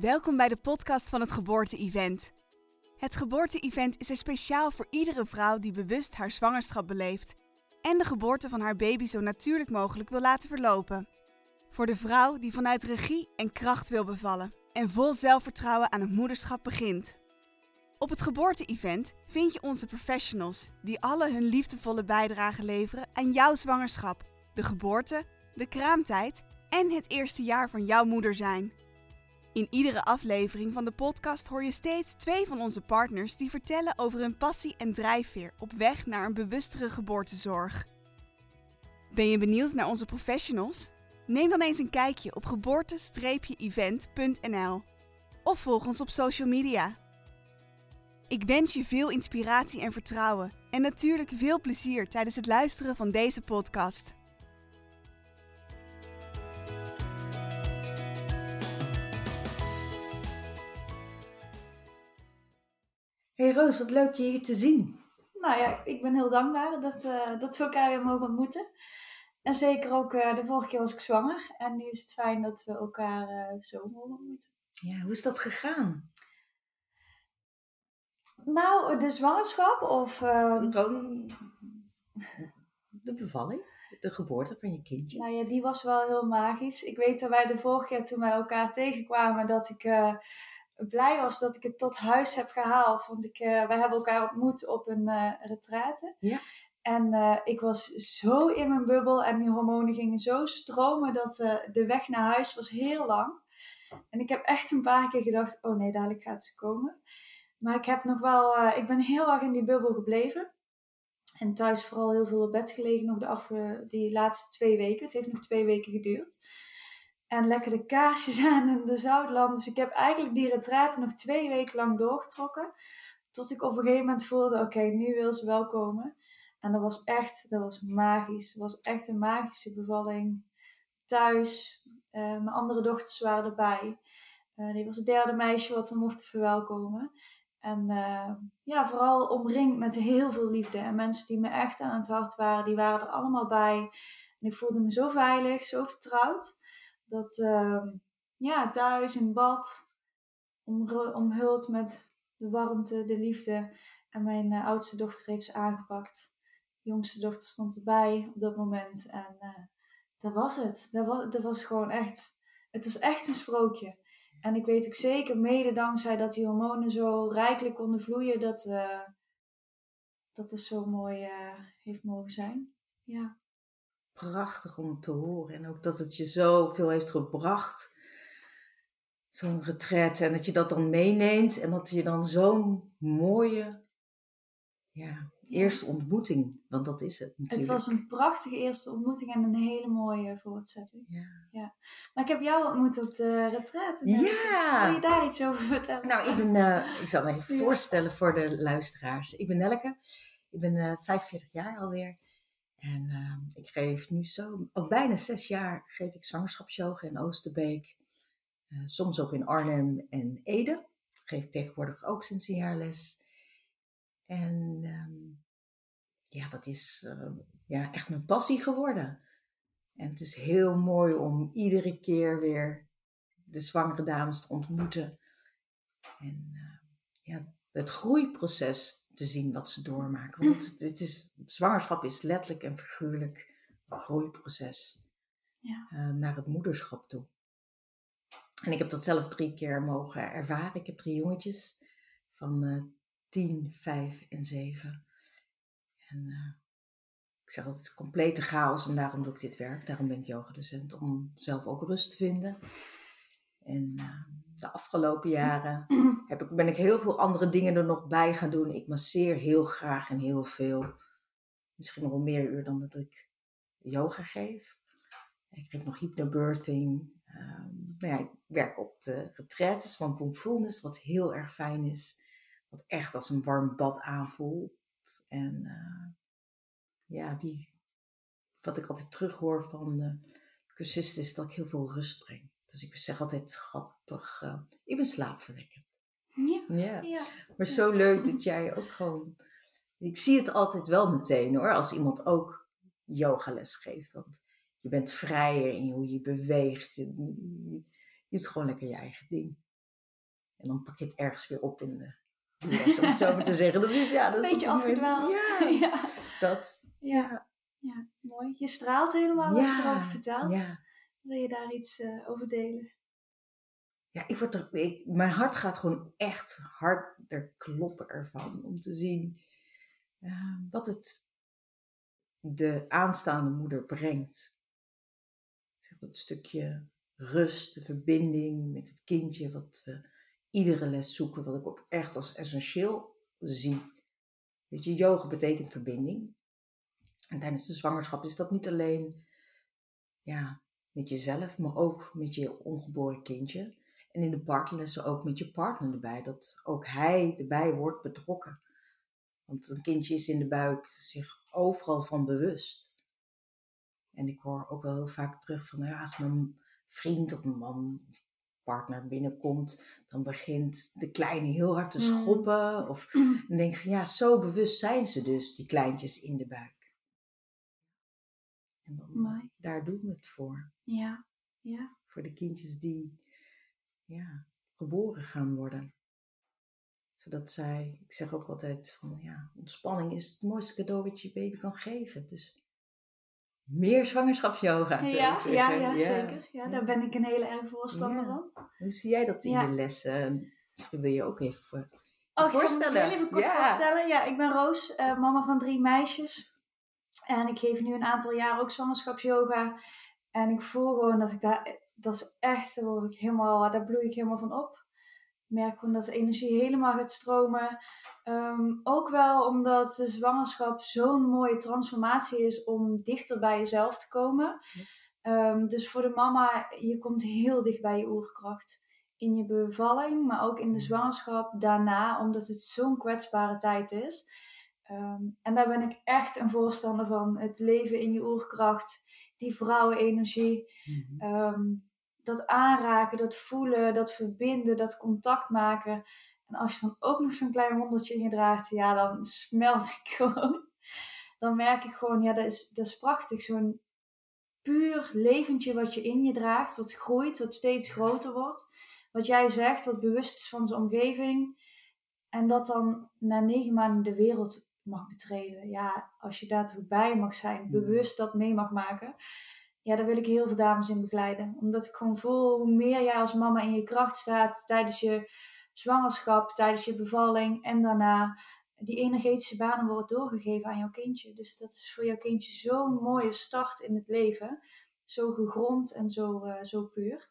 Welkom bij de podcast van het Geboorte-event. Het Geboorte-event is er speciaal voor iedere vrouw die bewust haar zwangerschap beleeft en de geboorte van haar baby zo natuurlijk mogelijk wil laten verlopen. Voor de vrouw die vanuit regie en kracht wil bevallen en vol zelfvertrouwen aan het moederschap begint. Op het Geboorte-event vind je onze professionals die alle hun liefdevolle bijdrage leveren aan jouw zwangerschap, de geboorte, de kraamtijd en het eerste jaar van jouw moeder zijn. In iedere aflevering van de podcast hoor je steeds twee van onze partners die vertellen over hun passie en drijfveer op weg naar een bewustere geboortezorg. Ben je benieuwd naar onze professionals? Neem dan eens een kijkje op geboorte-event.nl of volg ons op social media. Ik wens je veel inspiratie en vertrouwen en natuurlijk veel plezier tijdens het luisteren van deze podcast. Hey Roos, wat leuk je hier te zien. Nou ja, ik ben heel dankbaar dat, uh, dat we elkaar weer mogen ontmoeten. En zeker ook, uh, de vorige keer was ik zwanger. En nu is het fijn dat we elkaar uh, zo mogen ontmoeten. Ja, hoe is dat gegaan? Nou, de zwangerschap of... Gewoon de bevalling, de geboorte van je kindje. Nou ja, die was wel heel magisch. Ik weet dat wij de vorige keer toen wij elkaar tegenkwamen, dat ik blij was dat ik het tot huis heb gehaald. Want ik, uh, wij hebben elkaar ontmoet op een uh, retraite. Ja. En uh, ik was zo in mijn bubbel en die hormonen gingen zo stromen dat de weg naar huis was heel lang. En ik heb echt een paar keer gedacht, oh nee, dadelijk gaat ze komen. Maar ik heb nog wel, ik ben heel erg in die bubbel gebleven. En thuis vooral heel veel op bed gelegen nog de af, die laatste twee weken. Het heeft nog twee weken geduurd. En lekker de kaarsjes aan en de zoutlamp. Dus ik heb eigenlijk die retraite nog twee weken lang doorgetrokken. Tot ik op een gegeven moment voelde, oké, nu wil ze wel komen. En dat was echt, dat was magisch. Het was echt een magische bevalling. Thuis, uh, mijn andere dochters waren erbij. Uh, die was het derde meisje wat we mochten verwelkomen. En uh, ja, vooral omringd met heel veel liefde. En mensen die me echt aan het hart waren, die waren er allemaal bij. En ik voelde me zo veilig, zo vertrouwd dat uh, ja, thuis in bad, omhuld met de warmte, de liefde. En mijn uh, oudste dochter heeft ze aangepakt. Jongste dochter stond erbij op dat moment. En uh, dat was het. Dat was, dat was gewoon echt, het was echt een sprookje. En ik weet ook zeker, mede dankzij dat die hormonen zo rijkelijk konden vloeien, dat, uh, dat het zo mooi heeft mogen zijn. Ja prachtig om te horen. En ook dat het je zoveel heeft gebracht. Zo'n retret. En dat je dat dan meeneemt. En dat je dan zo'n mooie ja, eerste ontmoeting. Want dat is het natuurlijk. Het was een prachtige eerste ontmoeting en een hele mooie voortzetting. Ja. ja. Maar ik heb jou ontmoet op de retret. Ja. Wil je daar iets over vertellen? Nou, ik ben... Uh, ik zal me even voorstellen voor de luisteraars. Ik ben Nelke. Ik ben uh, 45 jaar alweer. En uh, ik geef nu zo, al bijna zes jaar, geef ik zwangerschapsyoga in Oosterbeek. Uh, soms ook in Arnhem en Ede. Geef ik tegenwoordig ook sinds een jaar les. En um, ja, dat is uh, ja, echt mijn passie geworden. En het is heel mooi om iedere keer weer de zwangere dames te ontmoeten. En ja, het groeiproces te zien wat ze doormaken. Want het, het is, zwangerschap is letterlijk en figuurlijk een groeiproces ja. uh, naar het moederschap toe. En ik heb dat zelf drie keer mogen ervaren. Ik heb drie jongetjes van uh, tien, vijf en zeven. En uh, ik zeg altijd complete chaos en daarom doe ik dit werk. Daarom ben ik yogadocent, om zelf ook rust te vinden. En de afgelopen jaren heb ik, ben ik heel veel andere dingen er nog bij gaan doen. Ik masseer heel graag en heel veel. Misschien nog wel meer uur dan dat ik yoga geef. Ik geef nog hypnobirthing. Um, nou ja, ik werk op de retraites van Mindfulness, wat heel erg fijn is. Wat echt als een warm bad aanvoelt. En uh, ja, die, wat ik altijd terughoor van de cursisten is dat ik heel veel rust breng. Dus ik zeg altijd grappig, uh, ik ben slaapverwekkend. Ja, ja. ja. Maar zo leuk dat jij ook gewoon... Ik zie het altijd wel meteen hoor, als iemand ook yogales geeft. Want je bent vrijer in hoe je beweegt. Je, je doet gewoon lekker je eigen ding. En dan pak je het ergens weer op in de les, om het zo maar te zeggen. Dat is, ja, dat beetje is moment- afgedwaald. Ja, ja. dat. Ja. ja, mooi. Je straalt helemaal als je erover vertelt. ja. Wil je daar iets eh, over delen? Ja, ik word er, ik, mijn hart gaat gewoon echt harder kloppen ervan. Om te zien eh, wat het de aanstaande moeder brengt. Zeg dat stukje rust, de verbinding met het kindje, wat we iedere les zoeken, wat ik ook echt als essentieel zie. Weet je, yoga betekent verbinding. En tijdens de zwangerschap is dat niet alleen ja, met jezelf, maar ook met je ongeboren kindje. En in de partnerlessen ook met je partner erbij, dat ook hij erbij wordt betrokken. Want een kindje is in de buik zich overal van bewust. En ik hoor ook wel heel vaak terug van, ja, als mijn vriend of mijn man of partner binnenkomt, dan begint de kleine heel hard te Mm. schoppen. Of dan denk ik van, ja, zo bewust zijn ze dus, die kleintjes in de buik. En dan, Mooi. daar doen we het voor Ja, ja. voor de kindjes die ja, geboren gaan worden. Zodat zij, ik zeg ook altijd van ja, ontspanning is het mooiste cadeau wat je je baby kan geven. Dus meer zwangerschapsyoga. Ja, zeggen. ja, ja, zeker. Ja, Ja. daar ben ik een hele erg voorstander Ja. van. Hoe zie jij dat in Ja. de lessen? Misschien wil je ook even Oh, ik zal me voorstellen. heel even kort Ja. voorstellen. Ja, ik ben Roos, eh, mama van drie meisjes. En ik geef nu een aantal jaar ook zwangerschapsyoga. En ik voel gewoon dat ik daar, dat is echt, daar, word ik helemaal, daar bloei ik helemaal van op. Ik merk gewoon dat de energie helemaal gaat stromen. Ehm, ook wel omdat de zwangerschap zo'n mooie transformatie is om dichter bij jezelf te komen. Ehm, dus voor de mama, je komt heel dicht bij je oerkracht. In je bevalling, maar ook in de zwangerschap daarna, omdat het zo'n kwetsbare tijd is. Ehm, en daar ben ik echt een voorstander van. Het leven in je oerkracht, die vrouwenenergie. Ehm, dat aanraken, dat voelen, dat verbinden, dat contact maken. En als je dan ook nog zo'n klein wondertje in je draagt, ja, dan smelt ik gewoon. Dan merk ik gewoon, ja, dat is, dat is prachtig. Zo'n puur leventje wat je in je draagt, wat groeit, wat steeds groter wordt. Wat jij zegt, wat bewust is van zijn omgeving. En dat dan na negen maanden de wereld mag betreden. Ja, als je daar toch bij mag zijn, bewust dat mee mag maken. Ja, daar wil ik heel veel dames in begeleiden. Omdat ik gewoon voel hoe meer jij als mama in je kracht staat tijdens je zwangerschap, tijdens je bevalling en daarna. Die energetische banen worden doorgegeven aan jouw kindje. Dus dat is voor jouw kindje zo'n mooie start in het leven. Zo gegrond en zo, eh, zo puur.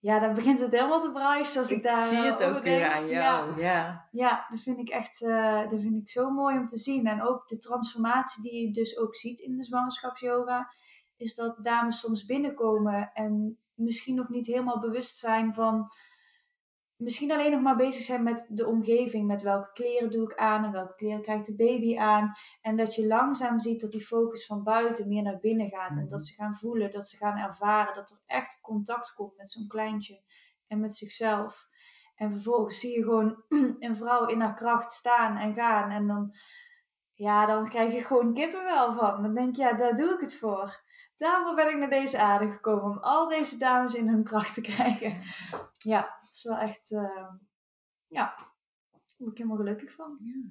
Ja, dan begint het helemaal te bruisen als ik, Ik daar zie eh, het ook weer aan jou. Ja. Ja, dat vind ik echt eh, dat vind ik zo mooi om te zien. En ook de transformatie die je dus ook ziet in de zwangerschapsyoga, is dat dames soms binnenkomen en misschien nog niet helemaal bewust zijn van, misschien alleen nog maar bezig zijn met de omgeving, met welke kleren doe ik aan en welke kleren krijgt de baby aan. En dat je langzaam ziet dat die focus van buiten meer naar binnen gaat en Mhm. dat ze gaan voelen, dat ze gaan ervaren, dat er echt contact komt met zo'n kleintje en met zichzelf. En vervolgens zie je gewoon een vrouw in haar kracht staan en gaan. En dan, ja, dan krijg je gewoon kippenvel van. Dan denk je, ja, daar doe ik het voor. Daarvoor ben ik naar deze aarde gekomen. Om al deze dames in hun kracht te krijgen. Ja, het is wel echt, eh, ja, daar word ik helemaal gelukkig van. Ja.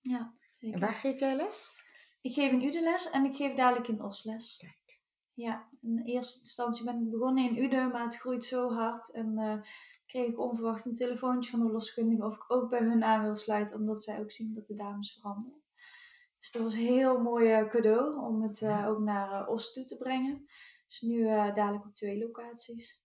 Ja, zeker. En waar geef jij les? Ik geef in Ude les en ik geef dadelijk in Os les. Kijk. Ja, in eerste instantie ben ik begonnen in Ude, maar het groeit zo hard. En eh, kreeg ik onverwacht een telefoontje van de loskundige of ik ook bij hun aan wil sluiten, omdat zij ook zien dat de dames veranderen. Dus dat was een heel mooi eh, cadeau om het eh, ook naar eh, Os toe te brengen. Dus nu dadelijk op twee locaties.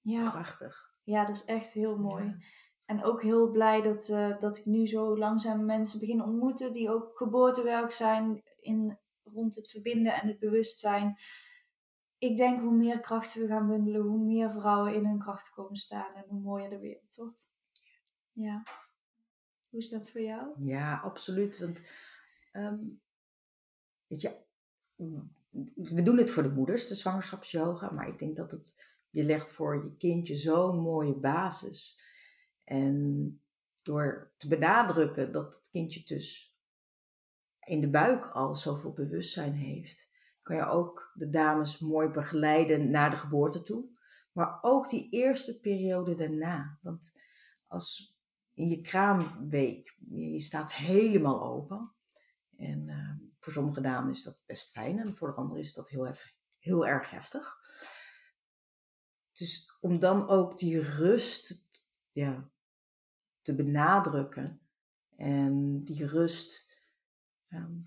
Ja, Prachtig. Ja, dat is echt heel mooi. Ja. En ook heel blij dat, eh, dat ik nu zo langzaam mensen begin ontmoeten die ook geboortewerk zijn in, rond het verbinden en het bewustzijn. Ik denk hoe meer krachten we gaan bundelen, hoe meer vrouwen in hun kracht komen staan en hoe mooier de wereld wordt. Ja. Hoe is dat voor jou? Ja, absoluut. Want ehm, weet je, we doen het voor de moeders, de zwangerschapsyoga, maar ik denk dat het, je legt voor je kindje zo'n mooie basis. En door te benadrukken dat het kindje dus in de buik al zoveel bewustzijn heeft, kan je ook de dames mooi begeleiden naar de geboorte toe. Maar ook die eerste periode daarna. Want als in je kraamweek, je staat helemaal open. En uh, voor sommige dames is dat best fijn en voor de anderen is dat heel, heel erg heftig. Dus om dan ook die rust ja, te benadrukken en die rust um,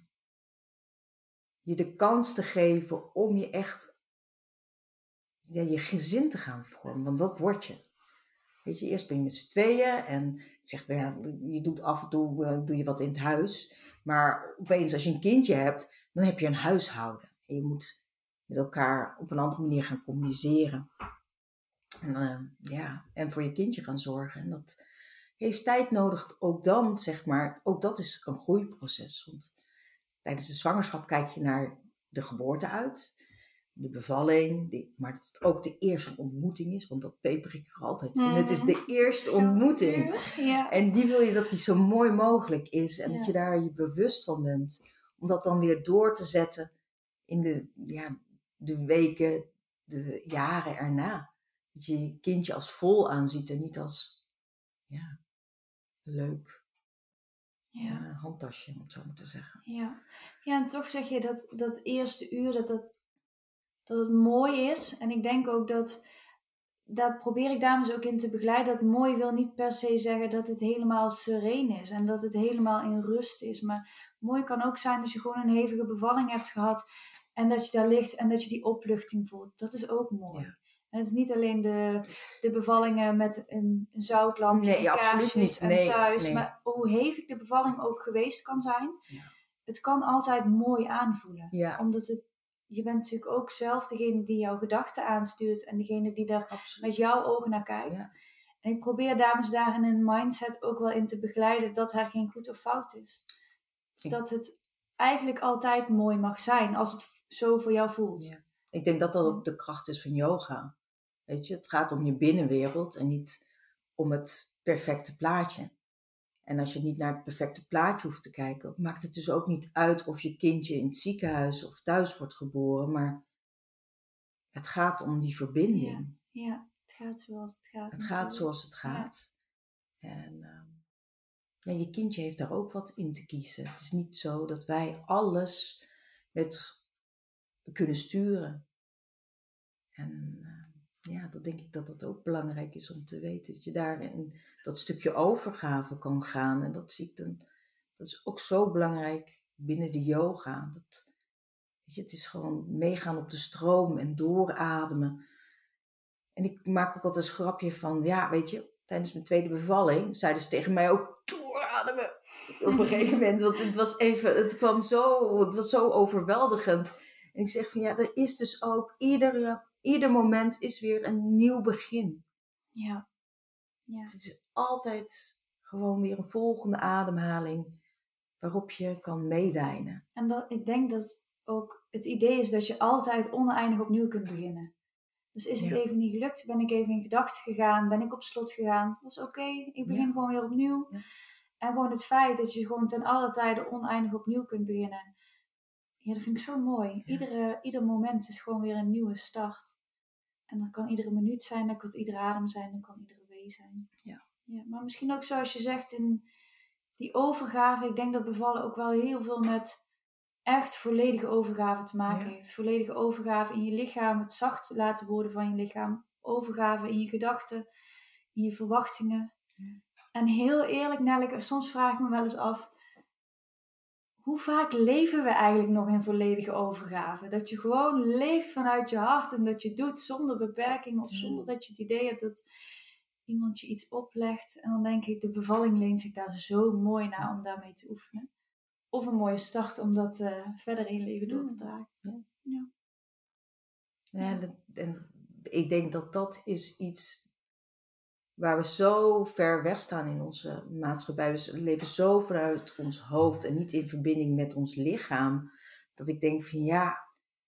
je de kans te geven om je echt ja, je gezin te gaan vormen, want dat word je. Weet je, eerst ben je met z'n tweeën en zegt, ja, je doet af en toe uh, doe je wat in het huis. Maar opeens als je een kindje hebt, dan heb je een huishouden. En je moet met elkaar op een andere manier gaan communiceren. En, uh, ja, en voor je kindje gaan zorgen. En dat heeft tijd nodig. Ook dan, zeg maar, ook dat is een groeiproces. Want tijdens de zwangerschap kijk je naar de geboorte uit de bevalling, die, maar dat het ook de eerste ontmoeting is, want dat peper ik er altijd in. Het is de mhm. eerste ontmoeting. Ja. En die wil je dat die zo mooi mogelijk is en dat je daar je bewust van bent. Om dat dan weer door te zetten in de, ja, de weken, de jaren erna. Dat je je kindje als vol aanziet en niet als ja, leuk ja. handtasje, om het zo maar te zeggen. Ja. ja, en toch zeg je dat dat eerste uur, dat dat dat het mooi is. En ik denk ook dat, daar probeer ik dames ook in te begeleiden. Dat mooi wil niet per se zeggen dat het helemaal sereen is en dat het helemaal in rust is. Maar mooi kan ook zijn als je gewoon een hevige bevalling hebt gehad en dat je daar ligt en dat je die opluchting voelt. Dat is ook mooi. En het is niet alleen de, de bevallingen met een, een zoutlampje nee, en kaarsjes niet. Nee, en thuis. Maar hoe hevig de bevalling ook geweest kan zijn. Ja. Het kan altijd mooi aanvoelen. Ja. Omdat het je bent natuurlijk ook zelf degene die jouw gedachten aanstuurt en degene die daar met jouw ogen naar kijkt. En ik probeer dames daar in een mindset ook wel in te begeleiden dat er geen goed of fout is. Dus dat het eigenlijk altijd mooi mag zijn als het zo voor jou voelt. Ja. Ik denk dat dat ook de kracht is van yoga. Weet je, het gaat om je binnenwereld en niet om het perfecte plaatje. En als je niet naar het perfecte plaatje hoeft te kijken, maakt het dus ook niet uit of je kindje in het ziekenhuis of thuis wordt geboren, maar het gaat om die verbinding. Ja, ja het gaat zoals het gaat. Het gaat zoals het gaat. En ja, je kindje heeft daar ook wat in te kiezen. Het is niet zo dat wij alles met kunnen sturen. En ja, dan denk ik dat dat ook belangrijk is om te weten. Dat je daarin dat stukje overgave kan gaan. En dat zie ik dan, dat is ook zo belangrijk binnen de yoga. Dat, weet je, het is gewoon meegaan op de stroom en doorademen. En ik maak ook altijd een grapje van, ja, weet je, tijdens mijn tweede bevalling zeiden ze tegen mij ook, doorademen. Op een gegeven moment, want het was even, het kwam zo, het was zo overweldigend. En ik zeg van, ja, er is dus ook iedere ieder moment is weer een nieuw begin. Ja. ja. Het is altijd gewoon weer een volgende ademhaling waarop je kan meedijnen. En dat, ik denk dat ook het idee is dat je altijd oneindig opnieuw kunt beginnen. Dus is het even niet gelukt, ben ik even in gedachten gegaan, ben ik op slot gegaan, dat is oké, ik begin gewoon weer opnieuw. En gewoon het feit dat je gewoon ten alle tijde oneindig opnieuw kunt beginnen. Ja, dat vind ik zo mooi. Iedere, ieder moment is gewoon weer een nieuwe start. En dat kan iedere minuut zijn, dat kan iedere adem zijn, dat kan iedere wee zijn. Ja. ja. Maar misschien ook zoals je zegt in die overgave. Ik denk dat bevallen ook wel heel veel met echt volledige overgave te maken heeft. Volledige overgave in je lichaam, het zacht laten worden van je lichaam. Overgave in je gedachten, in je verwachtingen. En heel eerlijk, Nelleke, soms vraag ik me wel eens af hoe vaak leven we eigenlijk nog in volledige overgave? Dat je gewoon leeft vanuit je hart en dat je doet zonder beperking of zonder dat je het idee hebt dat iemand je iets oplegt. En dan denk ik, de bevalling leent zich daar zo mooi naar om daarmee te oefenen. Of een mooie start om dat uh, verder in je leven door te dragen. Ja. ja. ja en ik denk dat dat is iets waar we zo ver weg staan in onze maatschappij. We leven zo vanuit ons hoofd en niet in verbinding met ons lichaam. Dat ik denk van ja,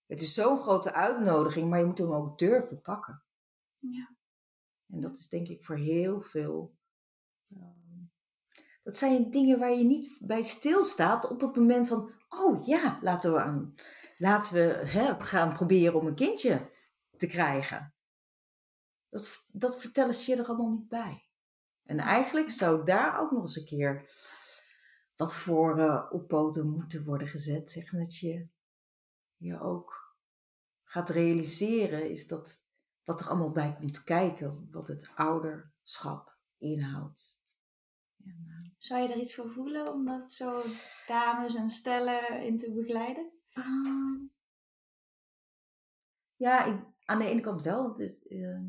het is zo'n grote uitnodiging, maar je moet hem ook durven pakken. Ja. En dat is denk ik voor heel veel. Ehm, dat zijn dingen waar je niet bij stilstaat op het moment van, oh ja, laten we, aan, laten we hè, gaan proberen om een kindje te krijgen. Dat, dat vertellen ze je er allemaal niet bij. En eigenlijk zou daar ook nog eens een keer wat voor uh, op poten moeten worden gezet. Zeg, dat je je ook gaat realiseren is dat wat er allemaal bij komt kijken, wat het ouderschap inhoudt. En, Zou je er iets voor voelen om dat zo dames en stellen in te begeleiden? Uh, ja, ik, aan de ene kant wel. Want het, uh,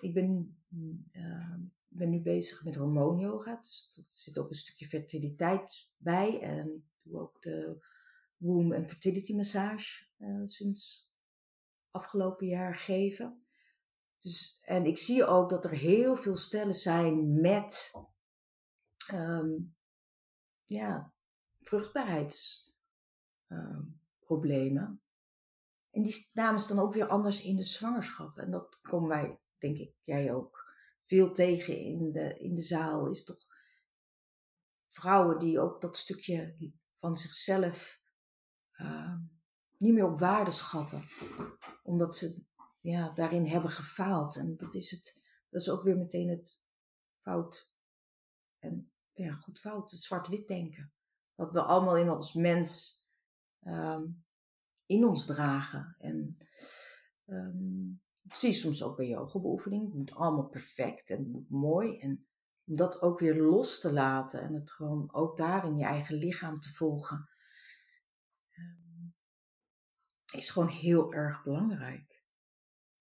ik ben, uh, ben nu bezig met hormoonyoga. Dus er zit ook een stukje fertiliteit bij. En ik doe ook de womb- en fertility massage eh, sinds afgelopen jaar geven. Dus, en ik zie ook dat er heel veel stellen zijn met um, ja, vruchtbaarheidsproblemen. En die dames dan ook weer anders in de zwangerschap. En dat komen wij, denk ik, jij ook veel tegen in de, in de zaal. Is toch vrouwen die ook dat stukje van zichzelf uh, niet meer op waarde schatten. Omdat ze ja, daarin hebben gefaald. En dat is, het, dat is ook weer meteen het fout. En ja, goed fout, het zwart-wit denken. Wat we allemaal in ons mens um, in ons dragen. En um, zie soms ook bij yoga-beoefening. Het moet allemaal perfect en het moet mooi. En om dat ook weer los te laten en het gewoon ook daarin je eigen lichaam te volgen, um, is gewoon heel erg belangrijk.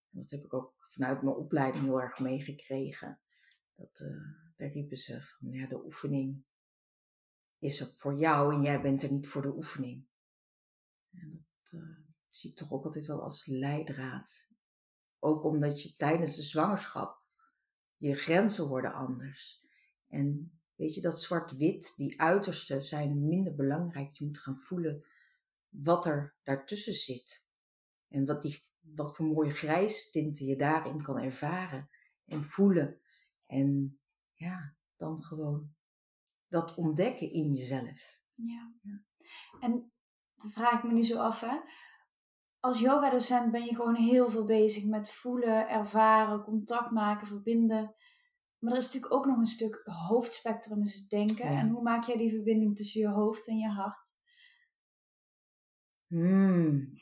Dat heb ik ook vanuit mijn opleiding heel erg meegekregen. Dat, uh, daar riepen ze van, ja, de oefening is er voor jou en jij bent er niet voor de oefening. En dat uh, zie ik toch ook altijd wel als leidraad. Ook omdat je tijdens de zwangerschap, je grenzen worden anders. En weet je, dat zwart-wit, die uitersten zijn minder belangrijk. Je moet gaan voelen wat er daartussen zit. En wat, die, wat voor mooie grijstinten je daarin kan ervaren en voelen. En ja, dan gewoon dat ontdekken in jezelf. Ja. ja. En dan vraag ik me nu zo af, hè. Als yogadocent ben je gewoon heel veel bezig met voelen, ervaren, contact maken, verbinden. Maar er is natuurlijk ook nog een stuk hoofdspectrum, dus denken. En hoe maak jij die verbinding tussen je hoofd en je hart? Hmm.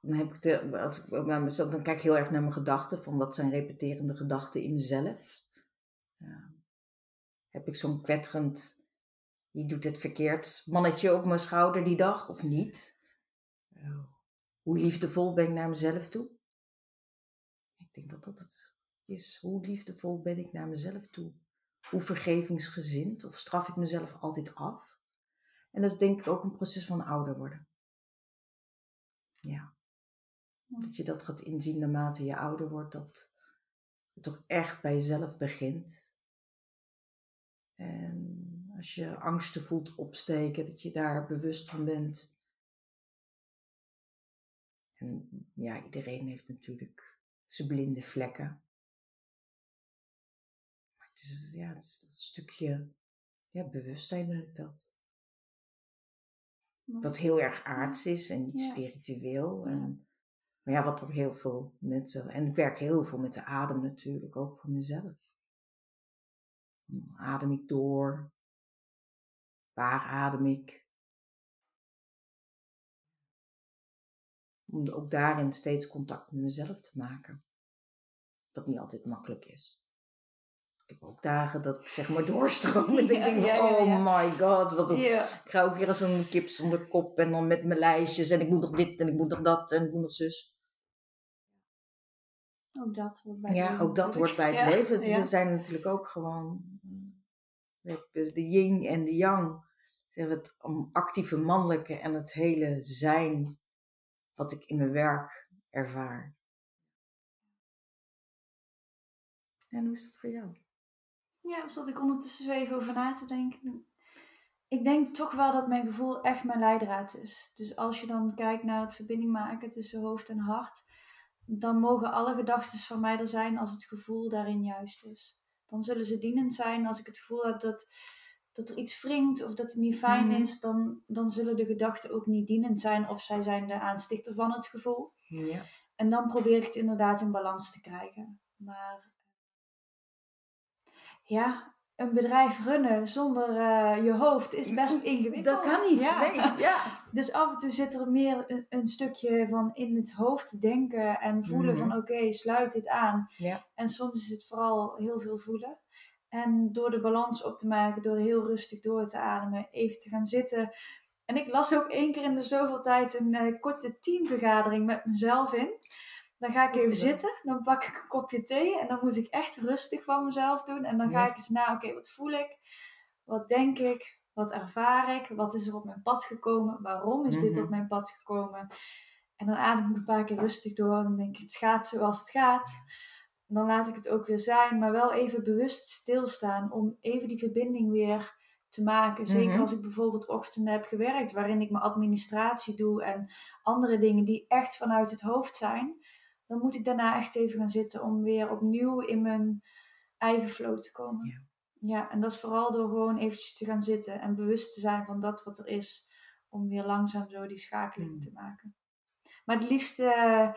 Dan, heb ik de, als ik naar mezelf, dan kijk ik heel erg naar mijn gedachten. Van wat zijn repeterende gedachten in mezelf. Ja. Heb ik zo'n kwetterend, wie doet het verkeerd, mannetje op mijn schouder die dag of niet? Hoe liefdevol ben ik naar mezelf toe? Ik denk dat dat het is. Hoe liefdevol ben ik naar mezelf toe? Hoe vergevingsgezind? Of straf ik mezelf altijd af? En dat is denk ik ook een proces van ouder worden. Ja. Dat je dat gaat inzien naarmate je ouder wordt, dat het toch echt bij jezelf begint. En als je angsten voelt opsteken, dat je daar bewust van bent. En ja, iedereen heeft natuurlijk zijn blinde vlekken. Maar het is, ja, het is dat stukje ja, bewustzijn noem ik dat. Wat heel erg aards is en niet spiritueel. En, maar ja, wat voor heel veel mensen. En ik werk heel veel met de adem natuurlijk, ook voor mezelf. Adem ik door? Waar adem ik? Om ook daarin steeds contact met mezelf te maken. Wat niet altijd makkelijk is. Ik heb ook dagen dat ik zeg maar doorstroom. En ik denk van, oh my god. Wat een, Ik ga ook weer als een kip zonder kop. En dan met mijn lijstjes. En ik moet nog dit en ik moet nog dat en ik moet nog zus. Ook dat hoort bij het ja, leven. Ja, ook dat hoort bij het leven. We zijn natuurlijk ook gewoon de yin en de yang. Zeg het actieve mannelijke en het hele zijn wat ik in mijn werk ervaar. En hoe is dat voor jou? Ja, zat ik ondertussen zo even over na te denken. Ik denk toch wel dat mijn gevoel echt mijn leidraad is. Dus als je dan kijkt naar het verbinding maken tussen hoofd en hart, dan mogen alle gedachten van mij er zijn als het gevoel daarin juist is. Dan zullen ze dienend zijn als ik het gevoel heb dat, dat er iets wringt of dat het niet fijn mhm. is. Dan, dan zullen de gedachten ook niet dienend zijn of zij zijn de aanstichter van het gevoel. Ja. En dan probeer ik het inderdaad in balans te krijgen. Maar ja, een bedrijf runnen zonder uh, je hoofd is best ingewikkeld. Dat kan niet, ja. nee. Ja. Dus af en toe zit er meer een, een stukje van in het hoofd denken en voelen Mhm. van oké, sluit dit aan. Ja. En soms is het vooral heel veel voelen. En door de balans op te maken, door heel rustig door te ademen, even te gaan zitten. En ik las ook één keer in de zoveel tijd een eh, korte teamvergadering met mezelf in. Dan ga ik even zitten, dan pak ik een kopje thee en dan moet ik echt rustig van mezelf doen. En dan ga Ja. ik eens na, oké, wat voel ik? Wat denk ik? Wat ervaar ik? Wat is er op mijn pad gekomen? Waarom is dit Mhm. op mijn pad gekomen? En dan adem ik een paar keer rustig door en dan denk ik, het gaat zoals het gaat. Dan laat ik het ook weer zijn, maar wel even bewust stilstaan om even die verbinding weer te maken. Zeker Mhm. als ik bijvoorbeeld ochtenden heb gewerkt, waarin ik mijn administratie doe en andere dingen die echt vanuit het hoofd zijn. Dan moet ik daarna echt even gaan zitten om weer opnieuw in mijn eigen flow te komen. Ja. Ja, en dat is vooral door gewoon eventjes te gaan zitten en bewust te zijn van dat wat er is. Om weer langzaam zo die schakeling Mm. te maken. Maar het liefst eh,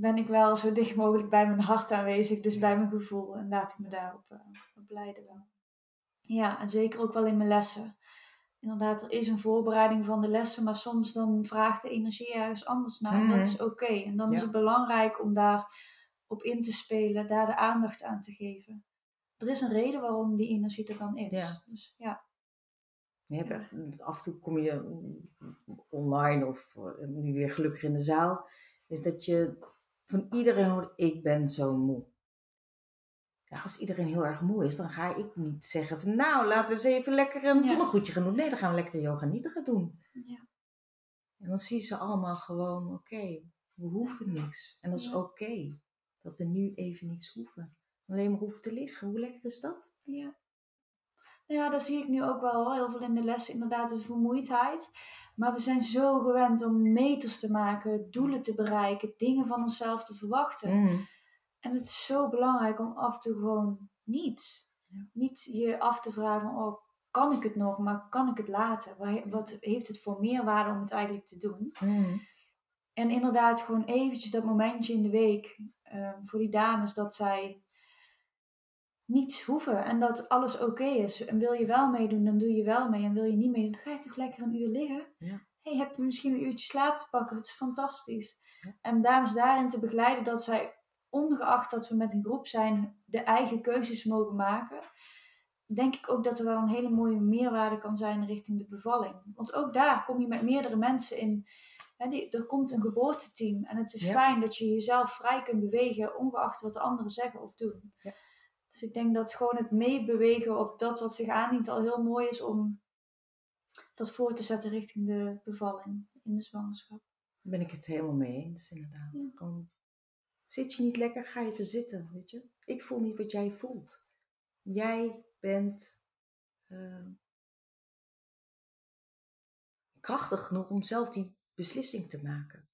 ben ik wel zo dicht mogelijk bij mijn hart aanwezig. Dus Ja. bij mijn gevoel. En laat ik me daarop eh, op leiden wel. Ja, en zeker ook wel in mijn lessen. Inderdaad, er is een voorbereiding van de lessen. Maar soms dan vraagt de energie ergens anders naar. En dat is oké. En dan is Mhm. Het belangrijk om daar op in te spelen. Daar de aandacht aan te geven. Er is een reden waarom die energie er dan is. Ja. Dus ja. Je hebt echt- af en toe kom je online of eh, nu weer gelukkig in de zaal, is dat je van iedereen hoort, ik ben zo moe. Ja, als iedereen heel erg moe is, dan ga ik niet zeggen van nou, laten we eens even lekker een Ja. zonnegoedje gaan doen. Nee, dan gaan we lekker yoga nidra doen. Ja. En dan zie je ze allemaal gewoon, oké, we hoeven niks. En dat is oké, dat we nu even niets hoeven. Alleen maar hoeven te liggen. Hoe lekker is dat? Ja. Ja, dat zie ik nu ook wel heel veel in de les. Inderdaad, de vermoeidheid. Maar we zijn zo gewend om meters te maken, doelen te bereiken, dingen van onszelf te verwachten. Mhm. En het is zo belangrijk om af en toe gewoon niets. Ja. Niet je af te vragen van, oh, kan ik het nog, maar kan ik het laten? Wa- Wat heeft het voor meerwaarde om het eigenlijk te doen? Mhm. En inderdaad, gewoon eventjes dat momentje in de week eh, voor die dames dat zij niets hoeven en dat alles oké is. En wil je wel meedoen, dan doe je wel mee. En wil je niet meedoen, dan ga je toch lekker een uur liggen. Ja. hey, heb je misschien een uurtje slaap te pakken? Het is fantastisch. Ja. En dames daarin te begeleiden dat zij, ongeacht dat we met een groep zijn, de eigen keuzes mogen maken. Denk ik ook dat er wel een hele mooie meerwaarde kan zijn richting de bevalling. Want ook daar kom je met meerdere mensen in. Die, er komt een geboorteteam en het is Ja. fijn dat je jezelf vrij kunt bewegen, ongeacht wat de anderen zeggen of doen. Ja. Dus ik denk dat gewoon het meebewegen op dat wat zich aandient al heel mooi is om dat voor te zetten richting de bevalling in de zwangerschap. ben ik het helemaal mee eens, inderdaad. Ja. Gewoon, zit je niet lekker, ga even zitten, weet je. Ik voel niet wat jij voelt. Jij bent eh, krachtig genoeg om zelf die beslissing te maken.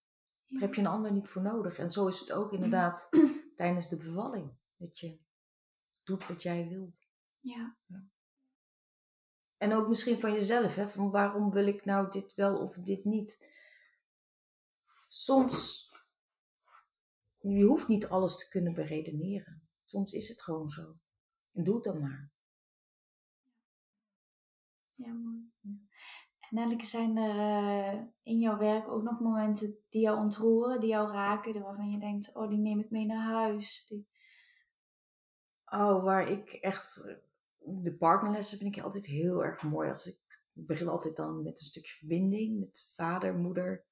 Daar heb je een ander niet voor nodig. En zo is het ook inderdaad tijdens de bevalling. Dat je doet wat jij wil. Ja, En ook misschien van jezelf, hè, van waarom wil ik nou dit wel of dit niet. Soms, je hoeft niet alles te kunnen beredeneren. Soms is het gewoon zo. En doe het dan maar. ja mooi. En eigenlijk zijn er eh, in jouw werk ook nog momenten die jou ontroeren, die jou raken, waarvan je denkt, oh die neem ik mee naar huis. Die... Oh, waar ik echt, eh, de partnerlessen vind ik altijd heel erg mooi. Als ik, ik begin altijd dan met een stukje verbinding met vader, moeder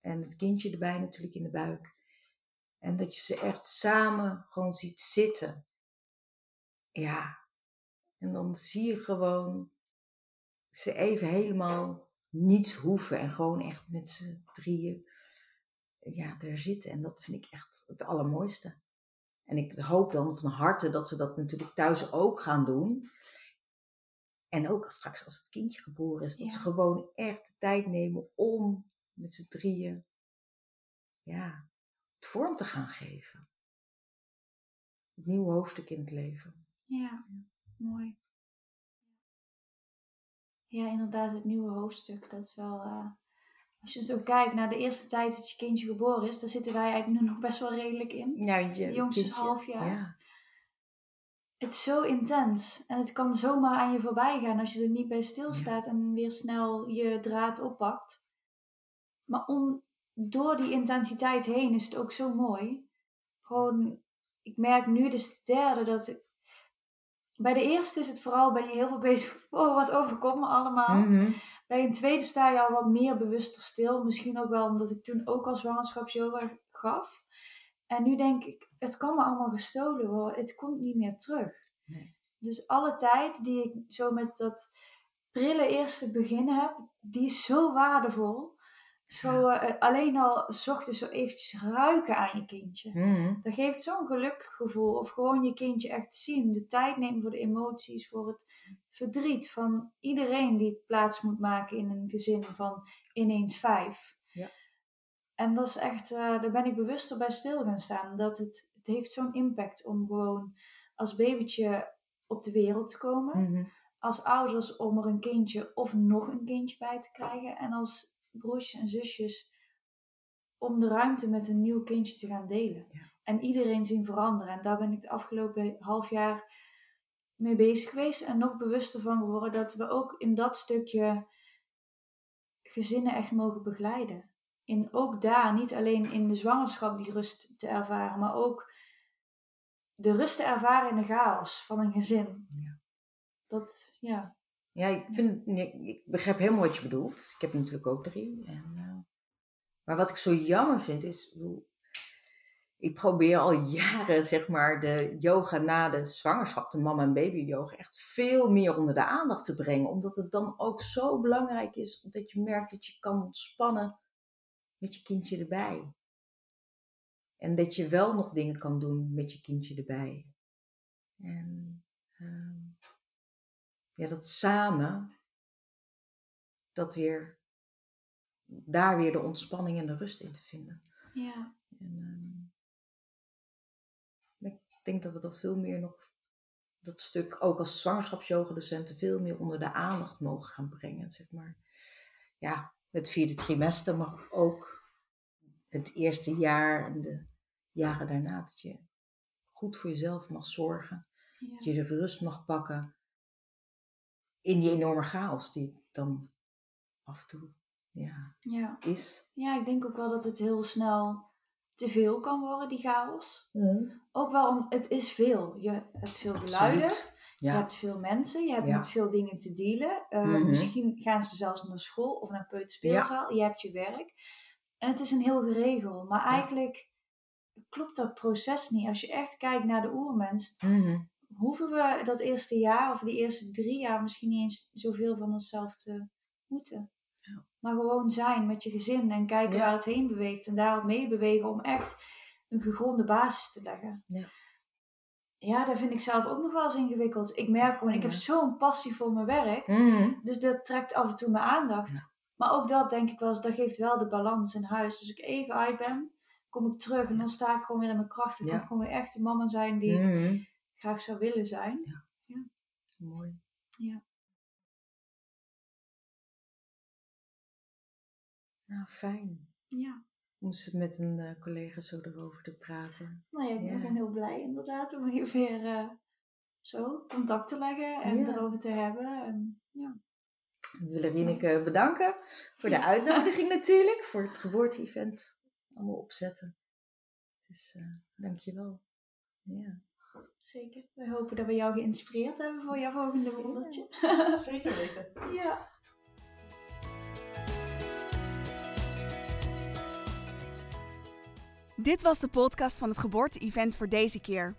en het kindje erbij natuurlijk in de buik. En dat je ze echt samen gewoon ziet zitten. Ja. En dan zie je gewoon ze even helemaal niets hoeven en gewoon echt met z'n drieën ja, er zitten. En dat vind ik echt het allermooiste. En ik hoop dan van harte dat ze dat natuurlijk thuis ook gaan doen. En ook als straks als het kindje geboren is, dat Ja. ze gewoon echt de tijd nemen om met z'n drieën ja, het vorm te gaan geven. Een nieuw hoofdstuk in het leven. Ja, mooi. Ja, inderdaad, het nieuwe hoofdstuk, dat is wel, eh, als je zo kijkt naar de eerste tijd dat je kindje geboren is, daar zitten wij eigenlijk nu nog best wel redelijk in. Ja, je jongste half jaar. Ja. Het is zo intens. En het kan zomaar aan je voorbij gaan als je er niet bij stilstaat en weer snel je draad oppakt. Maar om, door die intensiteit heen is het ook zo mooi. Gewoon, ik merk nu, dus de derde, dat ik... Bij de eerste is het vooral, ben je heel veel bezig oh, wat overkomt me allemaal. Mhm. Bij een tweede sta je al wat meer bewuster stil. Misschien ook wel omdat ik toen ook al zwangerschapsyoga gaf. En nu denk ik, het kan me allemaal gestolen worden. Het komt niet meer terug. Nee. Dus alle tijd die ik zo met dat prille eerste begin heb, die is zo waardevol. Zo, eh, alleen al 's ochtends zo eventjes ruiken aan je kindje. Mhm. Dat geeft zo'n geluksgevoel. Of gewoon je kindje echt zien. De tijd nemen voor de emoties, voor het verdriet van iedereen die plaats moet maken in een gezin van ineens vijf. Ja. En dat is echt, eh, daar ben ik bewuster bij stil gaan staan. Dat het, het heeft zo'n impact om gewoon als babytje op de wereld te komen. Mhm. Als ouders om er een kindje of nog een kindje bij te krijgen. En als broers en zusjes om de ruimte met een nieuw kindje te gaan delen. Ja. En iedereen zien veranderen. En daar ben ik de afgelopen half jaar mee bezig geweest. En nog bewuster van geworden dat we ook in dat stukje gezinnen echt mogen begeleiden. In ook daar, niet alleen in de zwangerschap die rust te ervaren, maar ook de rust te ervaren in de chaos van een gezin. Ja. Dat, ja. Ja, ik, vind, ik begrijp helemaal wat je bedoelt. Ik heb natuurlijk ook drie. En, eh, maar wat ik zo jammer vind is, ik probeer al jaren zeg maar de yoga na de zwangerschap, de mama en baby yoga, echt veel meer onder de aandacht te brengen. Omdat het dan ook zo belangrijk is, omdat je merkt dat je kan ontspannen met je kindje erbij. En dat je wel nog dingen kan doen met je kindje erbij. En ehm, ja, dat samen, dat weer, daar weer de ontspanning en de rust in te vinden. Ja. En, ehm, ik denk dat we dat veel meer nog, dat stuk ook als zwangerschapsyogadocenten, veel meer onder de aandacht mogen gaan brengen. Zeg maar. Ja, het vierde trimester, maar ook het eerste jaar en de jaren daarna. Dat je goed voor jezelf mag zorgen. Ja. Dat je de rust mag pakken in die enorme chaos die dan af en toe ja, Ja. is. ja, ik denk ook wel dat het heel snel te veel kan worden, die chaos. Ook wel, om, het is veel. Je hebt veel geluiden, je hebt veel mensen, je hebt Ja. met veel dingen te dealen. Eh, Mhm. Misschien gaan ze zelfs naar school of naar een peuterspeelzaal. Je hebt je werk. En het is een heel geregel. Maar eigenlijk klopt dat proces niet. Als je echt kijkt naar de oermens, Mhm. Hoeven we dat eerste jaar of die eerste drie jaar misschien niet eens zoveel van onszelf te moeten. Ja. Maar gewoon zijn met je gezin en kijken Ja. waar het heen beweegt en daarop meebewegen om echt een gegronde basis te leggen. Ja. Ja, dat vind ik zelf ook nog wel eens ingewikkeld. Ik merk gewoon, ik heb zo'n passie voor mijn werk. Mhm. Dus dat trekt af en toe mijn aandacht. Ja. Maar ook dat denk ik wel eens, dat geeft wel de balans in huis. Als ik even uit ben, kom ik terug en dan sta ik gewoon weer in mijn kracht. Dan Ja. kan ik gewoon weer echt de mama zijn die ik Mhm. Graag zou willen zijn. Mooi. Ja. Nou, fijn. Ja. Moest het met een eh, collega zo erover te praten. Nou ja, ik Ja. ben heel blij inderdaad om hier weer eh, zo contact te leggen en Ja. erover te hebben. En, ja. We willen Rieneke bedanken voor de uitnodiging natuurlijk. Voor het geboorte-event allemaal opzetten. Dus eh dankjewel. Ja. Zeker. We hopen dat we jou geïnspireerd hebben voor jouw volgende wondertje. Zeker weten. ja. Dit was de podcast van het geboorte-event voor deze keer.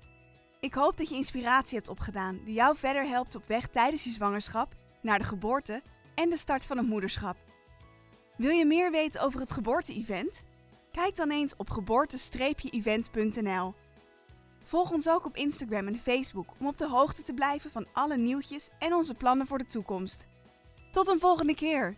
Ik hoop dat je inspiratie hebt opgedaan die jou verder helpt op weg tijdens je zwangerschap, naar de geboorte en de start van het moederschap. Wil je meer weten over het geboorte-event? Kijk dan eens op geboorte-event.nl. Volg ons ook op Instagram en Facebook om op de hoogte te blijven van alle nieuwtjes en onze plannen voor de toekomst. Tot een volgende keer!